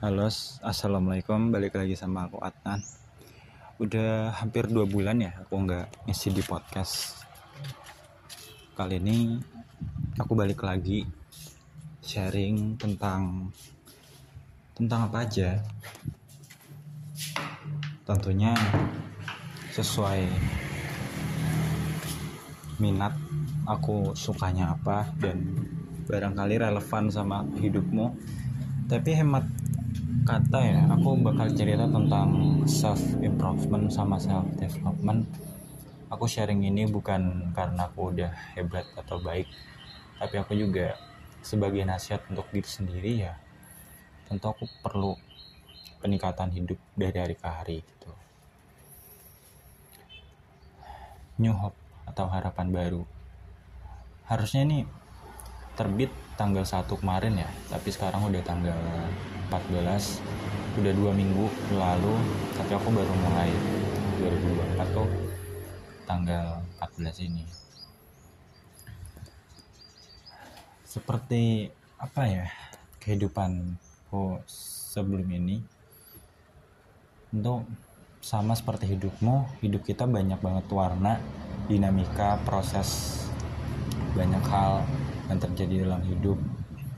Halo, assalamualaikum. Balik lagi sama aku Adnan. Udah hampir dua bulan ya aku nggak ngisi di podcast. Kali ini aku balik lagi sharing tentang tentang apa aja. Tentunya sesuai minat aku sukanya apa dan barangkali relevan sama hidupmu tapi hemat kata ya aku bakal cerita tentang self improvement sama self development aku sharing ini bukan karena aku udah hebat atau baik tapi aku juga sebagai nasihat untuk diri sendiri ya tentu aku perlu peningkatan hidup dari hari ke hari gitu. New hope atau harapan baru. Harusnya ini terbit tanggal 1 kemarin ya. Tapi sekarang udah tanggal 14 udah dua minggu lalu tapi aku baru mulai 2024 tuh tanggal 14 ini. Seperti apa ya kehidupanku sebelum ini? Untuk sama seperti hidupmu hidup kita banyak banget warna dinamika proses banyak hal yang terjadi dalam hidup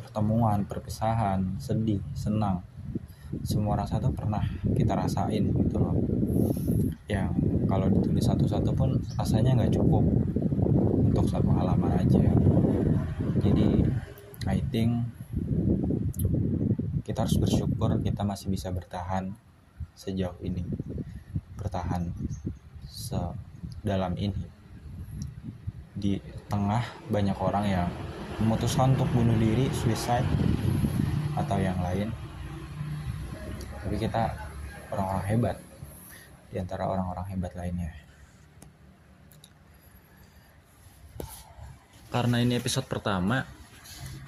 pertemuan perpisahan sedih senang semua rasa tuh pernah kita rasain gitu loh. Yang kalau ditulis satu-satu pun rasanya nggak cukup untuk satu halaman aja. Jadi I think kita harus bersyukur kita masih bisa bertahan sejauh ini bertahan sedalam ini di tengah banyak orang yang memutuskan untuk bunuh diri suicide atau yang lain. Tapi kita orang-orang hebat di antara orang-orang hebat lainnya. Karena ini episode pertama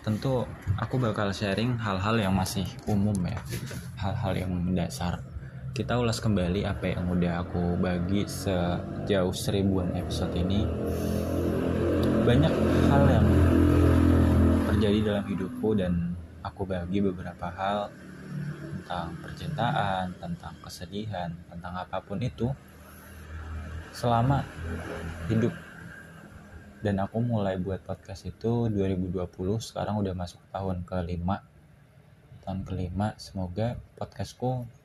tentu aku bakal sharing hal-hal yang masih umum ya. Hal-hal yang mendasar kita ulas kembali apa yang udah aku bagi sejauh seribuan episode ini banyak hal yang terjadi dalam hidupku dan aku bagi beberapa hal tentang percintaan, tentang kesedihan, tentang apa pun itu selama hidup. Dan aku mulai buat podcast itu 2020, sekarang udah masuk tahun kelima. Tahun kelima, semoga podcastku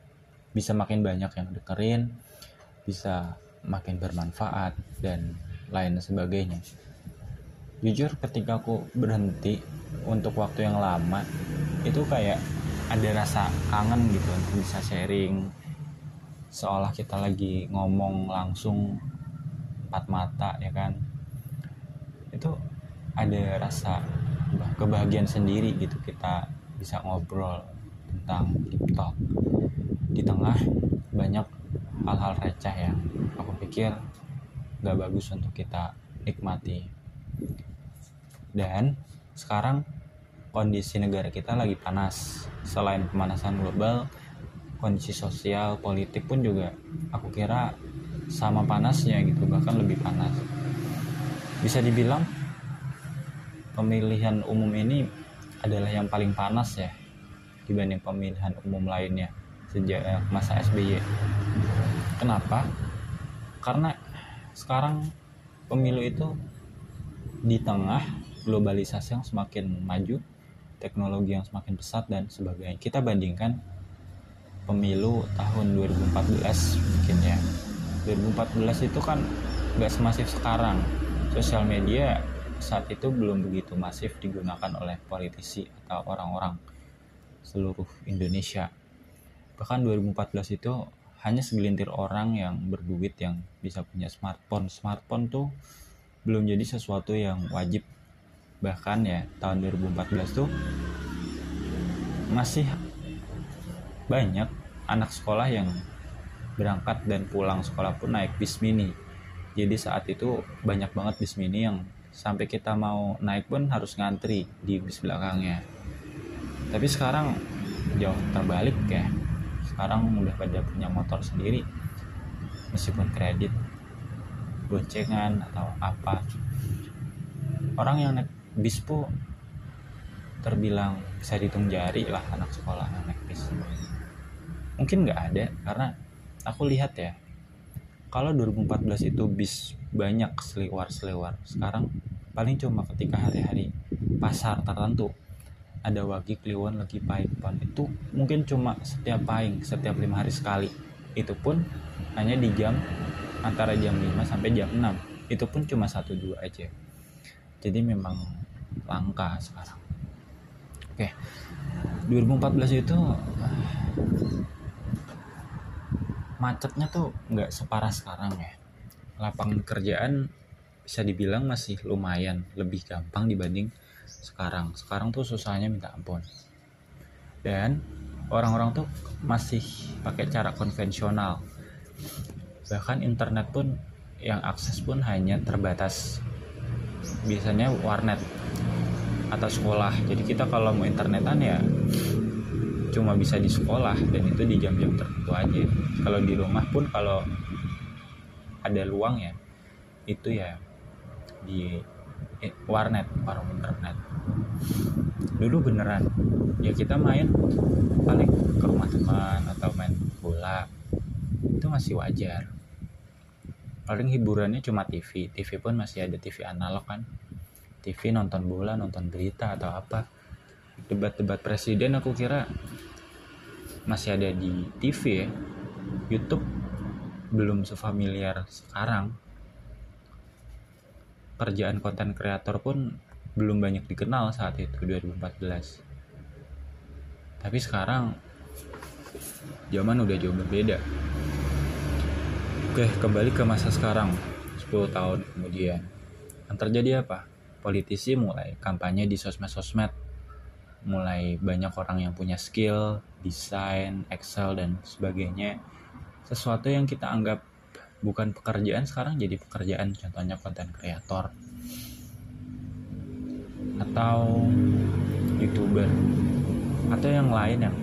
bisa makin banyak yang dengerin, bisa makin bermanfaat, dan lain sebagainya. Jujur ketika aku berhenti untuk waktu yang lama itu kayak ada rasa kangen gitu untuk bisa sharing. Seolah kita lagi ngomong langsung empat mata ya kan? Itu ada rasa kebahagiaan sendiri gitu kita bisa ngobrol tentang talk di tengah banyak hal-hal receh yang aku pikir gak bagus untuk kita nikmati. Dan sekarang kondisi negara kita lagi panas. Selain pemanasan global kondisi sosial politik pun juga aku kira sama panasnya gitu bahkan lebih panas. Bisa dibilang pemilihan umum ini adalah yang paling panas ya dibanding pemilihan umum lainnya sejak masa SBY kenapa karena sekarang pemilu itu di tengah globalisasi yang semakin maju, teknologi yang semakin pesat dan sebagainya. Kita bandingkan pemilu tahun 2014 mungkin ya. 2014 itu kan nggak semasif sekarang. Sosial media saat itu belum begitu masif digunakan oleh politisi atau orang-orang seluruh Indonesia. Bahkan 2014 itu hanya segelintir orang yang berduit yang bisa punya smartphone. Smartphone tuh belum jadi sesuatu yang wajib. Bahkan ya tahun 2014 tuh masih banyak anak sekolah yang berangkat dan pulang sekolah pun naik bis mini. Jadi saat itu banyak banget bis mini yang sampai kita mau naik pun harus ngantri di bis belakangnya. Tapi sekarang jauh terbalik ya sekarang udah pada punya motor sendiri meskipun kredit boncengan atau apa. Orang yang naik bispo terbilang bisa dihitung jari lah anak sekolah yang naik bis. Mungkin nggak ada karena aku lihat ya kalau 2014 itu bis banyak seliwar-seliwar sekarang paling cuma ketika hari-hari pasar tertentu ada wagi kliwon lagi pon itu mungkin cuma setiap paing setiap lima hari sekali. Itu pun hanya di jam antara jam 5 sampai jam 6 itu pun cuma satu dua aja. Jadi memang langka sekarang. Oke. 2014 itu macetnya tuh nggak separah sekarang ya. Lapangan kerjaan bisa dibilang masih lumayan lebih gampang dibanding sekarang sekarang tuh susahnya minta ampun. Dan orang-orang tuh masih pakai cara konvensional. Bahkan internet pun yang akses pun hanya terbatas. Biasanya warnet atau sekolah. Jadi kita kalau mau internetan ya cuma bisa di sekolah dan itu di jam-jam tertentu aja. Kalau di rumah pun kalau ada luang ya itu ya di eh, warnet warung internet. Dulu beneran. Ya kita main paling ke rumah teman atau main bola. Itu masih wajar. Paling hiburannya cuma TV TV pun masih ada TV analog kan. TV nonton bola nonton berita atau apa. Debat-debat presiden aku kira masih ada di TV ya. YouTube belum sefamiliar sekarang kerjaan konten kreator pun belum banyak dikenal saat itu 2014 tapi sekarang zaman udah jauh berbeda. Oke kembali ke masa sekarang 10 tahun kemudian. Yang terjadi apa? Politisi mulai kampanye di sosmed-sosmed. Mulai banyak orang yang punya skill, desain, Excel dan sebagainya. Sesuatu yang kita anggap bukan pekerjaan sekarang jadi pekerjaan, contohnya konten kreator atau youtuber atau yang lain yang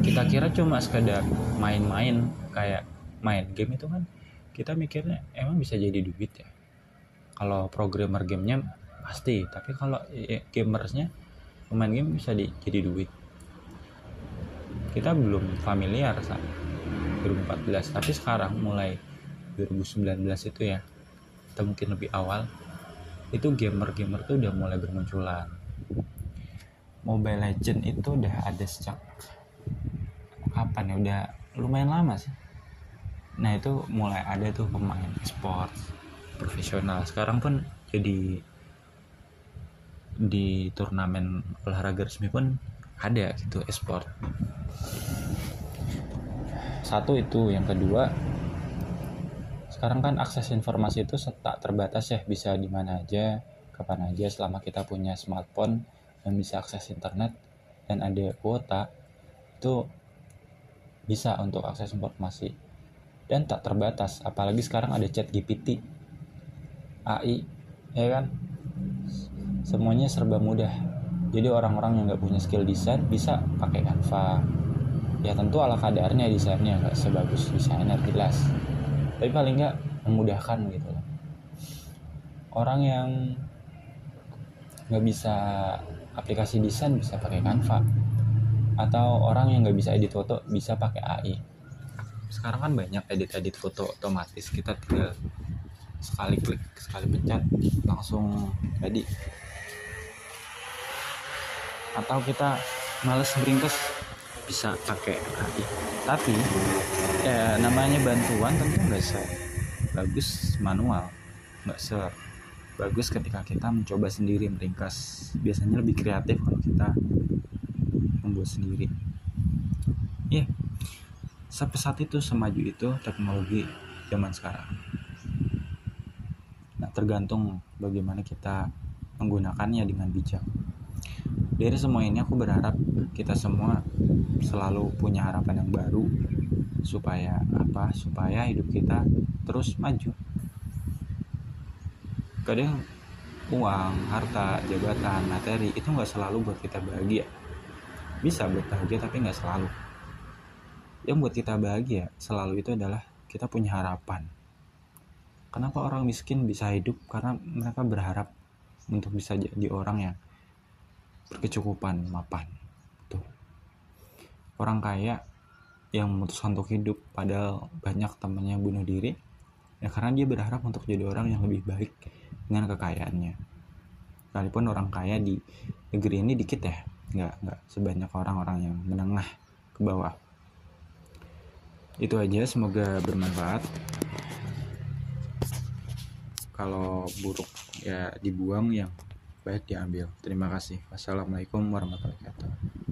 kita kira cuma sekedar main-main kayak main game itu kan kita mikirnya emang bisa jadi duit ya. Kalau programmer gamenya pasti tapi kalau ya, gamersnya pemain game bisa di, jadi duit. Kita belum familiar saat 2014 tapi sekarang mulai 2019 itu ya atau mungkin lebih awal itu gamer-gamer tuh udah mulai bermunculan. Mobile Legend itu udah ada sejak kapan ya? Udah lumayan lama sih. Nah itu mulai ada tuh pemain sport profesional. Sekarang pun jadi di turnamen olahraga resmi pun ada gitu esport. Satu itu yang kedua sekarang kan akses informasi itu tak terbatas ya bisa di mana aja kapan aja selama kita punya smartphone dan bisa akses internet dan ada kuota itu bisa untuk akses informasi. Dan tak terbatas apalagi sekarang ada chat GPT AI ya kan? Semuanya serba mudah. Jadi orang-orang yang nggak punya skill desain bisa pakai Canva. Ya tentu ala kadarnya desainnya nggak sebagus desainer jelas tapi paling nggak memudahkan gitu loh. Orang yang nggak bisa aplikasi desain bisa pakai Canva. Atau orang yang nggak bisa edit foto bisa pakai AI sekarang kan banyak edit-edit foto otomatis. Kita tinggal sekali klik sekali pencet langsung jadi atau kita males beringkes bisa pakai AI tapi ya namanya bantuan tentu nggak se bagus manual nggak se bagus ketika kita mencoba sendiri meringkas. Biasanya lebih kreatif kalau kita membuat sendiri. Ya yeah. sampai saat itu semaju itu teknologi zaman sekarang. Nah tergantung bagaimana kita menggunakannya dengan bijak. Dari semua ini aku berharap kita semua selalu punya harapan yang baru supaya apa? Supaya hidup kita terus maju. Kadang uang harta jabatan materi itu nggak selalu buat kita bahagia. Bisa buat bahagia tapi nggak selalu. Yang buat kita bahagia selalu itu adalah kita punya harapan. Kenapa orang miskin bisa hidup? Karena mereka berharap untuk bisa jadi orang yang berkecukupan mapan orang kaya yang memutuskan untuk hidup padahal banyak temannya bunuh diri ya karena dia berharap untuk jadi orang yang lebih baik dengan kekayaannya. Sekalipun orang kaya di negeri ini dikit ya nggak nggak sebanyak orang-orang yang menengah ke bawah. Itu aja semoga bermanfaat. Kalau buruk ya dibuang yang baik diambil. Terima kasih. Wassalamualaikum warahmatullahi wabarakatuh